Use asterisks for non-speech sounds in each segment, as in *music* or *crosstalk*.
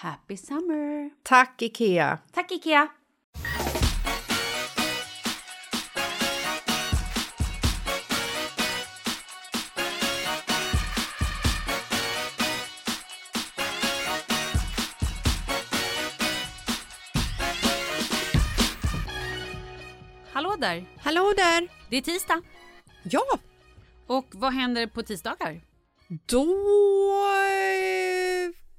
Happy summer! Tack, Ikea! Tack Ikea! Hallå där! Hallå där! Det är tisdag. Ja, Och vad händer på tisdagar? då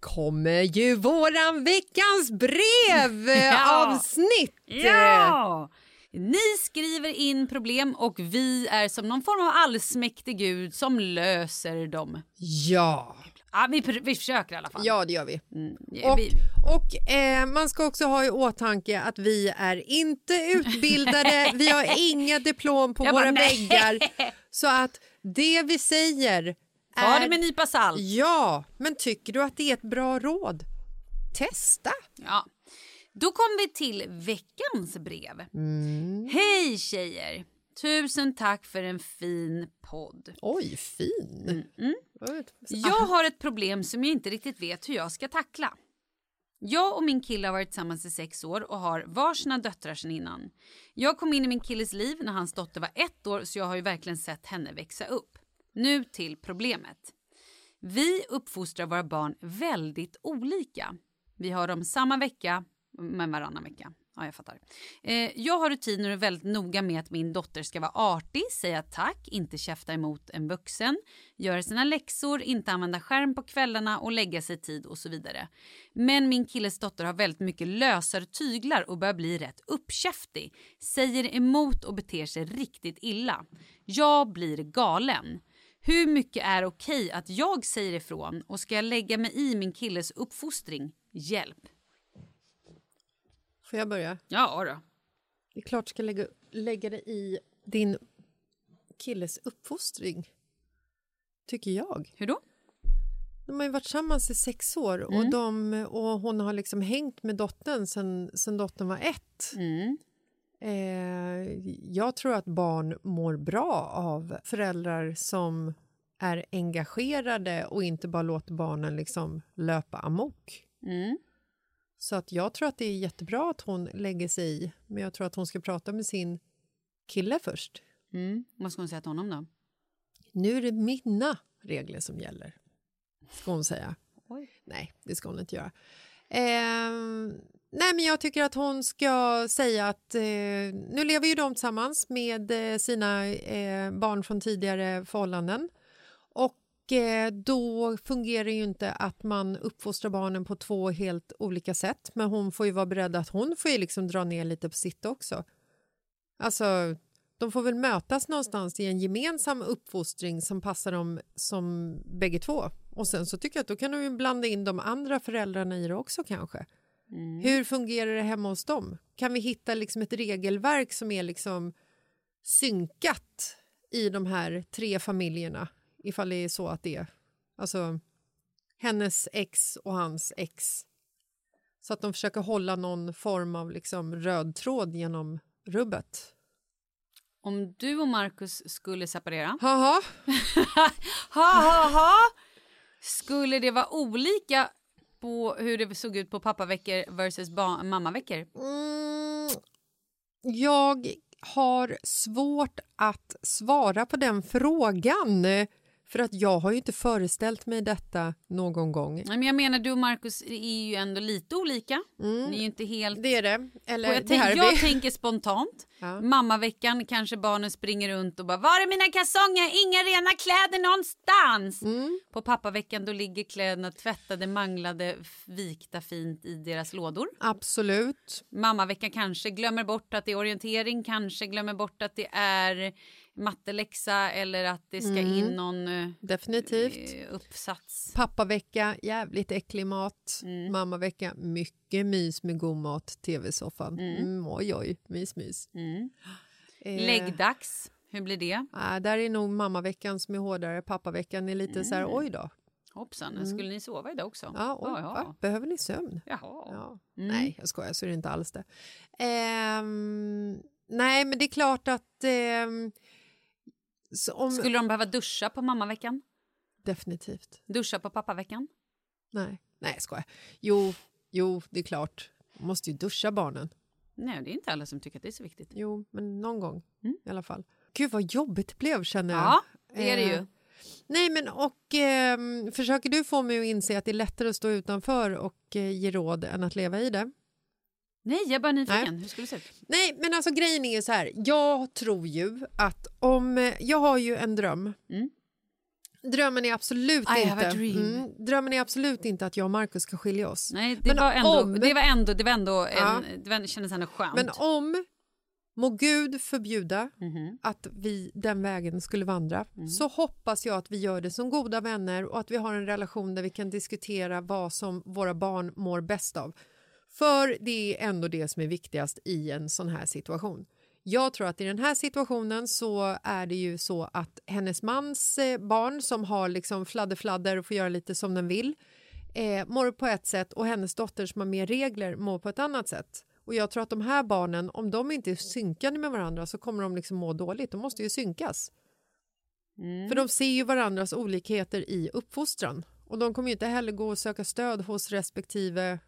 kommer ju våran veckans brev-avsnitt! *laughs* Ja! Ni skriver in problem och vi är som någon form av allsmäktig gud som löser dem. Ja, Ja, vi, vi försöker i alla fall. ja det gör vi. Mm, ja, Och, vi, och eh, man ska också ha i åtanke att vi är inte utbildade, *laughs* vi har inga diplom på Jag våra bara, väggar. Så att det vi säger ta är... det med en nypa salt. Ja, men tycker du att det är ett bra råd? Testa! Ja. Då kommer vi till veckans brev. Mm. Hej tjejer! Tusen tack för en fin podd. Oj, fin! Mm. Oj, Jag har ett problem som jag inte riktigt vet hur jag ska tackla. Jag och min kille har varit tillsammans i sex år och har varsina döttrar sedan innan. Jag kom in i min killes liv när hans dotter var ett år så jag har ju verkligen sett henne växa upp. Nu till problemet. Vi uppfostrar våra barn väldigt olika. Vi har dem samma vecka men varannan vecka. Ja, jag fattar. Eh, jag har rutiner och är väldigt noga med att min dotter ska vara artig, säga tack, inte käfta emot en vuxen, göra sina läxor, inte använda skärm på kvällarna och lägga sig tid och så vidare. Men min killes dotter har väldigt mycket lösare tyglar och börjar bli rätt uppkäftig, säger emot och beter sig riktigt illa. Jag blir galen. Hur mycket är okej att jag säger ifrån och ska jag lägga mig i min killes uppfostring? Hjälp. Får jag börja? Ja då. Det är klart du ska lägga, lägga det i din killes uppfostring. Tycker jag. Hur då? De har ju varit tillsammans i sex år och, Mm. de, och hon har liksom hängt med dottern sen, sen dottern var ett. Mm. Eh, jag tror att barn mår bra av föräldrar som är engagerade och inte bara låter barnen liksom löpa amok. Mm. Så att jag tror att det är jättebra att hon lägger sig i, men jag tror att hon ska prata med sin kille först. Mm. Vad ska hon säga till honom då? Nu är det mina regler som gäller, ska hon säga. Oj. Nej, det ska hon inte göra. Ehm, nej, men jag tycker att hon ska säga att eh, nu lever ju de tillsammans med eh, sina eh, barn från tidigare förhållanden. Och eh, då fungerar ju inte att man uppfostrar barnen på två helt olika sätt. Men hon får ju vara beredd att hon får ju liksom dra ner lite på sitt också. Alltså, de får väl mötas någonstans i en gemensam uppfostring som passar dem som bägge två. Och sen så tycker jag att då kan du ju blanda in de andra föräldrarna i det också kanske. Hur fungerar det hemma hos dem? Kan vi hitta liksom ett regelverk som är liksom synkat i de här tre familjerna ifall det är så att det är alltså hennes ex och hans ex? Så att de försöker hålla någon form av liksom röd tråd genom rubbet. Om du och Marcus skulle separera, Haha, ha ha ha, skulle det vara olika på hur det såg ut på pappaveckor versus mammaveckor? Mm, jag har svårt att svara på den frågan för att jag har ju inte föreställt mig detta någon gång. Nej, men jag menar, du och Marcus är ju ändå lite olika. Ni är ju inte helt... Mm. Det är det. Eller Och jag, tänk, jag tänker spontant, *laughs* Ja. mammaveckan kanske barnen springer runt och bara “Var är mina kalsonger? Inga rena kläder någonstans!” Mm. På pappaveckan då ligger kläderna tvättade, manglade, vikta fint i deras lådor. Absolut. Mammaveckan kanske glömmer bort att det är orientering, kanske glömmer bort att det är matteläxa eller att det ska Mm. in någon eh, Definitivt. eh, uppsats. Pappavecka, jävligt äcklig mat. Mm. Mammavecka, mycket mys med god mat. Tv-soffan. Mm, oj, oj, mys, mys. Mm. Eh, Läggdags, hur blir det? ah, där är nog mammaveckan som är hårdare. Pappaveckan är lite så här, oj då. Hoppsan, skulle ni sova idag också? Mm. Ja, oj, ja. va? Behöver ni sömn? Jaha. Ja. Mm. Nej, jag skojar, så är det inte alls det. Ehm, nej, men det är klart att... så om, Skulle de behöva duscha på mammaveckan? Definitivt. Duscha på pappaveckan? Nej, nej jag skojar. Jo, jo, det är klart. Man måste ju duscha barnen. Nej, det är inte alla som tycker att det är så viktigt. Jo, men någon gång Mm. i alla fall. Gud vad jobbigt det blev känner jag. Ja, det är det ju. Eh, Nej, men och ehm, försöker du få mig att inse att det är lättare att stå utanför och eh, ge råd än att leva i det? Nej, jag är bara nyfiken. Hur skulle det se ut? Nej, men alltså grejen är så här. Jag tror ju att om... eh, Jag har ju en dröm. Mm. Drömmen är absolut I inte... Mm, drömmen är absolut inte att jag och Markus ska skilja oss. Nej, det Men var ändå, om- det var ändå, det var ändå, en, Ja. det var, kändes ändå skönt. Men om, må Gud förbjuda Mhm. att vi den vägen skulle vandra, Mm. så hoppas jag att vi gör det som goda vänner och att vi har en relation där vi kan diskutera vad som våra barn mår bäst av. För det är ändå det som är viktigast i en sån här situation. Jag tror att i den här situationen så är det ju så att hennes mans eh, barn som har liksom fladder-fladder och får göra lite som den vill eh, mår på ett sätt och hennes dotter som har mer regler mår på ett annat sätt. Och jag tror att de här barnen, om de inte är synkade med varandra så kommer de liksom må dåligt. De måste ju synkas. Mm. För de ser ju varandras olikheter i uppfostran. Och de kommer ju inte heller gå och söka stöd hos respektive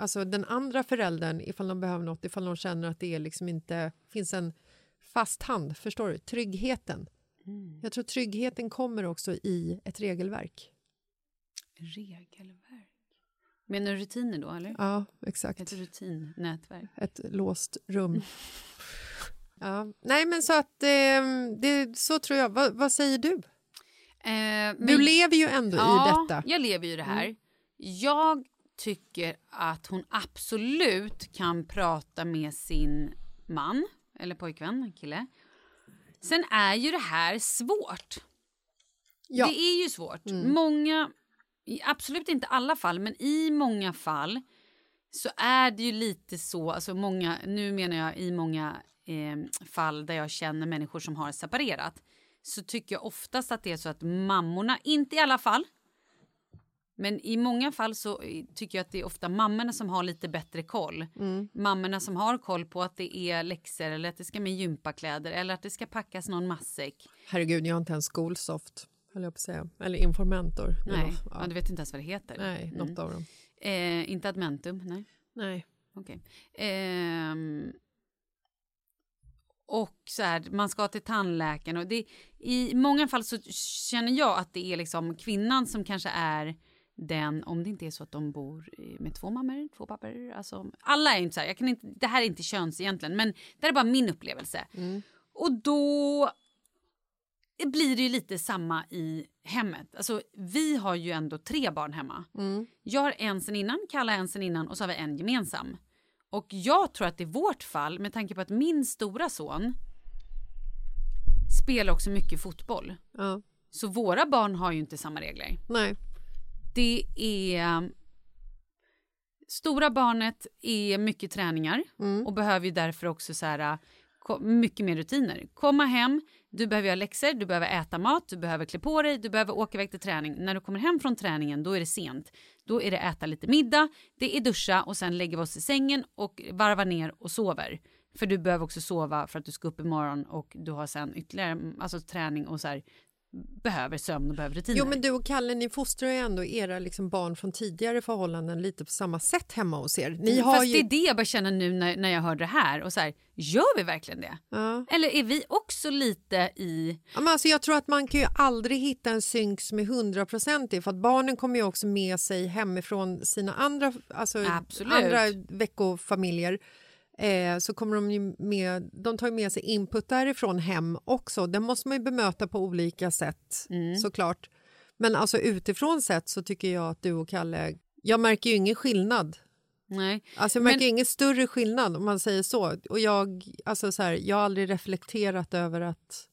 alltså den andra föräldern ifall de behöver något, ifall de känner att det liksom inte finns en fast hand. Förstår du? Tryggheten. Mm. Jag tror tryggheten kommer också i ett regelverk. Regelverk. Menar du rutiner då, eller? Ja, exakt. Ett rutinnätverk. Ett låst rum. *laughs* ja. Nej, men så att eh, det, så tror jag. Va, vad säger du? Eh, men, Du lever ju ändå ja, i detta. jag lever ju i det här. Jag tycker att hon absolut kan prata med sin man, eller pojkvän, kille. Sen är ju det här svårt. Ja. Det är ju svårt. Många, i absolut inte alla fall, men i många fall så är det ju lite så, alltså många, nu menar jag i många eh, fall där jag känner människor som har separerat, så tycker jag oftast att det är så att mammorna, inte i alla fall, men i många fall så eh, tycker jag att det är ofta mammorna som har lite bättre koll. Mammorna som har koll på att det är läxor eller att det ska med gympakläder eller att det ska packas någon matsäck. Herregud, jag har inte ens Skolsoft, höll jag på att säga. Eller Informentor. Nej, ja. ja. du vet inte ens vad det heter. Nej, något av dem. Eh, inte Admentum, nej. Nej. Okej. Ehm, och så här, man ska till tandläkaren. Och det, I många fall så känner jag att det är liksom kvinnan som kanske är den, om det inte är så att de bor med två mammor, två pappor. Alltså, alla är inte så här, jag kan inte, det här är inte köns egentligen, men det här är bara min upplevelse. Och då blir det ju lite samma i hemmet. Alltså, vi har ju ändå tre barn hemma. Jag har en sen innan, Kalle har en sen innan och så har vi en gemensam. Och jag tror att i vårt fall, med tanke på att min stora son spelar också mycket fotboll. Ja. Så våra barn har ju inte samma regler. Nej. Det är... Stora barnet är mycket träningar och behöver ju därför också så här, ko- mycket mer rutiner. Komma hem, du behöver göra läxor, du behöver äta mat, du behöver klä på dig, du behöver åka iväg till träning. När du kommer hem från träningen då är det sent. Då är det äta lite middag, det är duscha och sen lägger vi oss i sängen och varvar ner och sover. För du behöver också sova för att du ska upp imorgon och du har sen ytterligare alltså, träning och så här, behöver sömn och behöver rutiner. Jo, men du och Kalle, ni fostrar ju ändå era liksom barn från tidigare förhållanden lite på samma sätt hemma hos er. Ni har Fast ju... det är det jag bara känner nu när, när jag hör det här. Och så här, Gör vi verkligen det? Ja. Eller är vi också lite i... Ja, men alltså jag tror att man kan ju aldrig hitta en synk som är hundraprocentig för att barnen kommer ju också med sig hemifrån sina andra, alltså Absolut. andra veckofamiljer. Eh, så kommer de ju med, de tar med sig input därifrån hem också. Den måste man ju bemöta på olika sätt såklart. Men alltså utifrån sett så tycker jag att du och Kalle, jag märker ju ingen skillnad. Nej. Alltså jag märker Men- ingen större skillnad om man säger så. Och jag, alltså så här, jag har aldrig reflekterat över att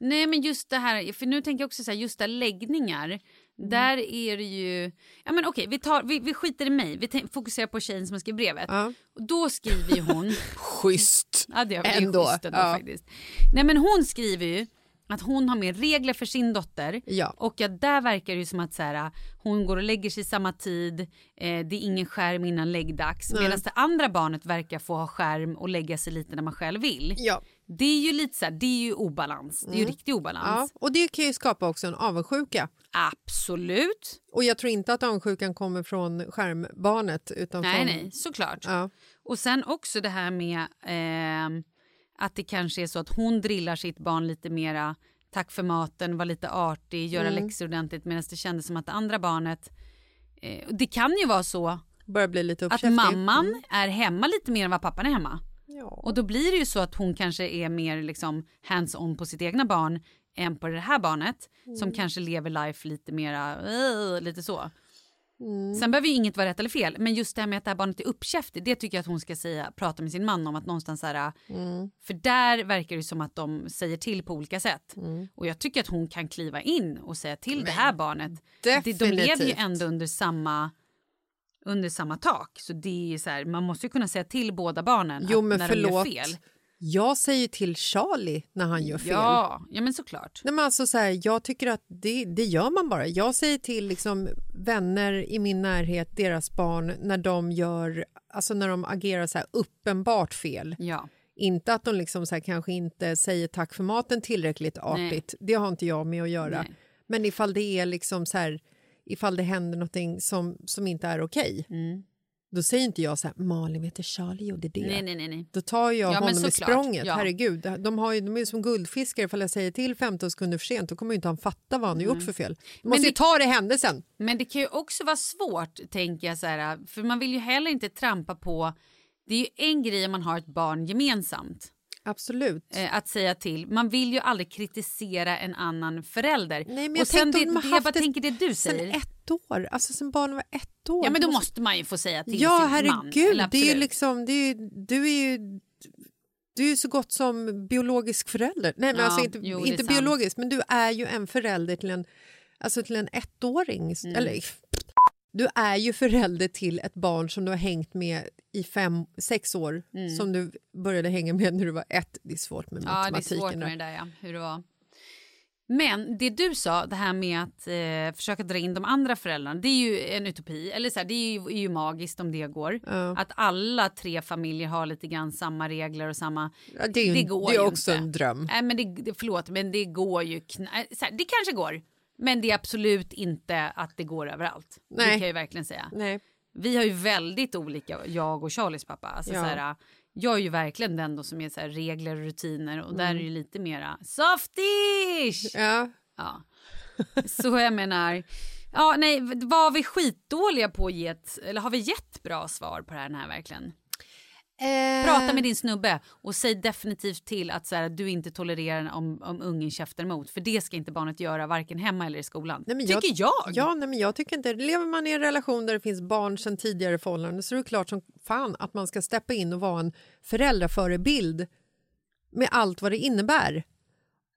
Nej, men just det här, för nu tänker jag också så här, just det här läggningar. Där är det ju... Ja, men okej, vi, tar, vi, vi skiter i mig. Vi fokuserar på tjejen som har skrivit brevet. Ja. Och då skriver ju hon... *laughs* Schysst! Ja, det, det är Ändå, schysst ändå ja. faktiskt. Nej, men hon skriver ju att hon har mer regler för sin dotter. Ja. Och att där verkar det ju som att så här, hon går och lägger sig samma tid. Eh, det är ingen skärm innan läggdags. Medan det andra barnet verkar få ha skärm och lägga sig lite när man själv vill. Ja. Det är ju lite så här, det är ju obalans. Det är ju riktig ja, obalans. och det kan ju skapa också en avundsjuka. Absolut. Och jag tror inte att avundsjukan kommer från skärmbarnet. Utan Nej, från... nej, såklart. Ja. Och sen också det här med ehm, att det kanske är så att hon drillar sitt barn lite mera tack för maten, var lite artig, göra Mm. läxor ordentligt medan det kändes som att det andra barnet eh, det kan ju vara så att mamman Mm. är hemma lite mer än vad pappan är hemma. Ja. Och då blir det ju så att hon kanske är mer liksom hands-on på sitt egna barn än på det här barnet Mm. som kanske lever life lite mera, eh, lite så. Mm. Sen behöver ju inget vara rätt eller fel, men just det här med att det här barnet är uppkäftigt, det tycker jag att hon ska säga, prata med sin man om att någonstans här, Mm. för där verkar det som att de säger till på olika sätt. Mm. Och jag tycker att hon kan kliva in och säga till det här barnet. Det, de lever ju definitivt. ändå under samma under samma tak. Så det är så här, man måste ju kunna säga till båda barnen Jo men när förlåt. de gör fel. Jag säger till Charlie när han gör fel. Ja, ja men såklart. Nej, men alltså så här, jag tycker att det, det gör man bara. Jag säger till liksom, vänner i min närhet, deras barn, när de gör, alltså när de agerar så här uppenbart fel. Ja. Inte att de liksom så här, kanske inte säger tack för maten tillräckligt artigt. Det har inte jag med att göra. Nej. Men ifall det är liksom så här, ifall det händer någonting som, som inte är okej. Mm. Då säger inte jag så här, Malin vet du Charlie gjorde det. Nej, nej, nej. nej. Då tar jag Ja, honom i språnget. ja. Herregud, de, har ju, de är som guldfiskar. Ifall jag säger till 15 sekunder för sent då kommer ju inte han fatta vad han har gjort för fel. Du måste ju det- ta det händelsen. Men det kan ju också vara svårt, tänker jag, så här, för man vill ju heller inte trampa på... Det är ju en grej om man har ett barn gemensamt. Absolut. eh, att säga till. Man vill ju aldrig kritisera en annan förälder. Nej, men och jag sen tänkte det, det, jag bara tänker det du Sen säger. ett år, alltså sen barnen var ett år. Ja men då måste man ju få säga till Ja, sin man. herregud. Det är ju absolut. liksom, det är ju, du är ju... Du är ju så gott som biologisk förälder. Nej, men Ja, alltså inte, jo, inte sant. biologisk, men du är ju en förälder till en, alltså till en ettåring. Mm. Eller, du är ju förälder till ett barn som du har hängt med i fem, sex år som du började hänga med när du var ett. Det är svårt med Mm. Ja det är matematiken. svårt med det där ja, hur det var. Men det du sa, det här med att eh, försöka dra in de andra föräldrarna, det är ju en utopi. Eller så här, det är ju, är ju magiskt om det går. Ja. Att alla tre familjer har lite grann samma regler och samma... Ja, det är, ju, det går det är ju också inte. en dröm. Nej, men det, det, förlåt, men det går ju kna- så här, Det kanske går, men det är absolut inte att det går överallt. Det Nej. kan jag ju verkligen säga. Nej. Vi har ju väldigt olika, jag och Charlies pappa. Alltså, Ja. så här, jag är ju verkligen den då som är så här, regler och rutiner och där är det ju lite mera softish. Ja. Ja. Så jag menar, ja nej, var vi skitdåliga på att ge ett, eller har vi gett bra svar på det här, den här verkligen? Eh, Prata med din snubbe och säg definitivt till att så här, du inte tolererar om, om ungen käftar emot. För det ska inte barnet göra varken hemma eller i skolan. Nej, Tycker jag. Ja, nej, men jag tycker inte Lever man i en relation där det finns barn sedan tidigare förhållanden så är det klart som fan att man ska steppa in och vara en föräldraförebild med allt vad det innebär.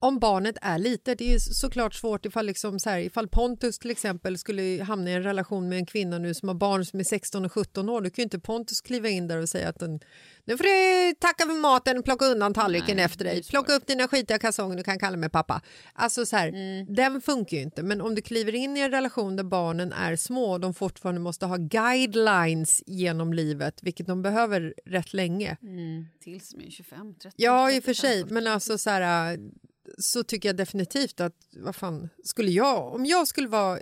Om barnet är litet, det är såklart svårt ifall, liksom så här, ifall Pontus till exempel skulle hamna i en relation med en kvinna nu som har barn som är 16 och 17 år, då kan ju inte Pontus kliva in där och säga att den, nu får du tacka för maten, plocka undan tallriken Nej, efter dig, plocka upp dina skitiga kalsonger, du kan kalla mig pappa. Alltså så här, Mm. den funkar ju inte. Men om du kliver in i en relation där barnen är små och de fortfarande måste ha guidelines genom livet, vilket de behöver rätt länge. Mm, tills de är 25, 30. Ja, i och för 35, sig, 40. men alltså så här, så tycker jag definitivt att vad fan, skulle jag, om jag skulle vara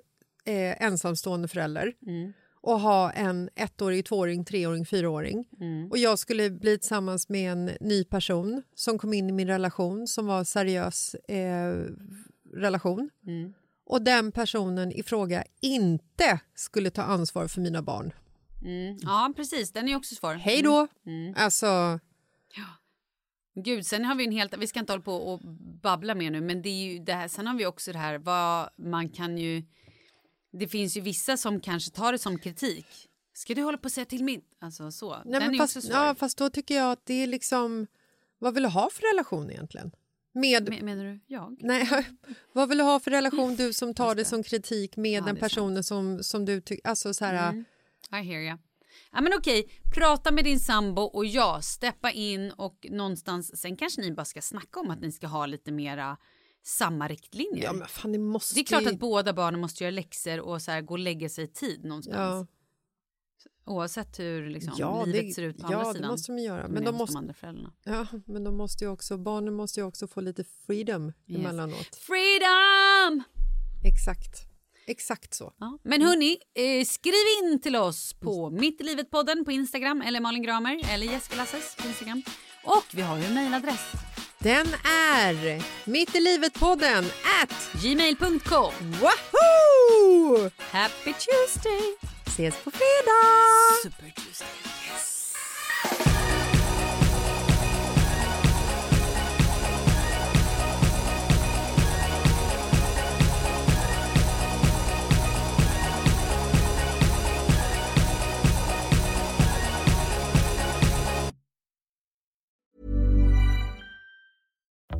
eh, ensamstående förälder Mm. och ha en ettårig, tvååring, treåring, fyraåring Mm. och jag skulle bli tillsammans med en ny person som kom in i min relation som var seriös eh, relation Mm. och den personen i fråga inte skulle ta ansvar för mina barn. Mm. Ja, precis. Den är också svår. Hej då! Mm. Alltså, Gud, sen har vi en helt... Vi ska inte hålla på och babbla mer nu, men det är ju det här... Sen har vi också det här vad man kan ju... Det finns ju vissa som kanske tar det som kritik. Ska du hålla på och säga till min... Alltså så. nej, Den men är fast, också svår. ja, fast då tycker jag att det är liksom... Vad vill du ha för relation egentligen? Med, Men- Menar du jag? nej, *laughs* vad vill du ha för relation du som tar det det. som kritik med Ja, den personen som, som du tycker... Alltså så här... Mm. I hear ya. Ja, men okej, prata med din sambo och ja, steppa in och någonstans... Sen kanske ni bara ska snacka om att ni ska ha lite mera samma riktlinjer. Ja, men fan, det måste det är klart att båda barnen måste göra läxor och så här, gå och lägga sig i tid någonstans. Ja, Oavsett hur liksom, ja, livet det, ser ut på ja, andra det sidan. måste de göra. Men de måste, de andra föräldrarna. ja, men de måste också, barnen måste ju också få lite freedom Yes. emellanåt. Freedom! Exakt. Exakt så. Ja. Men hörni, eh, skriv in till oss på Mitt i livet-podden på Instagram eller Malin Gramer eller Jessica Lasses på Instagram. Och vi har ju en mejladress. Den är Mitt i livet-podden at Gmail.com. Wahoo! Happy Tuesday! Ses på fredag! Super Tuesday.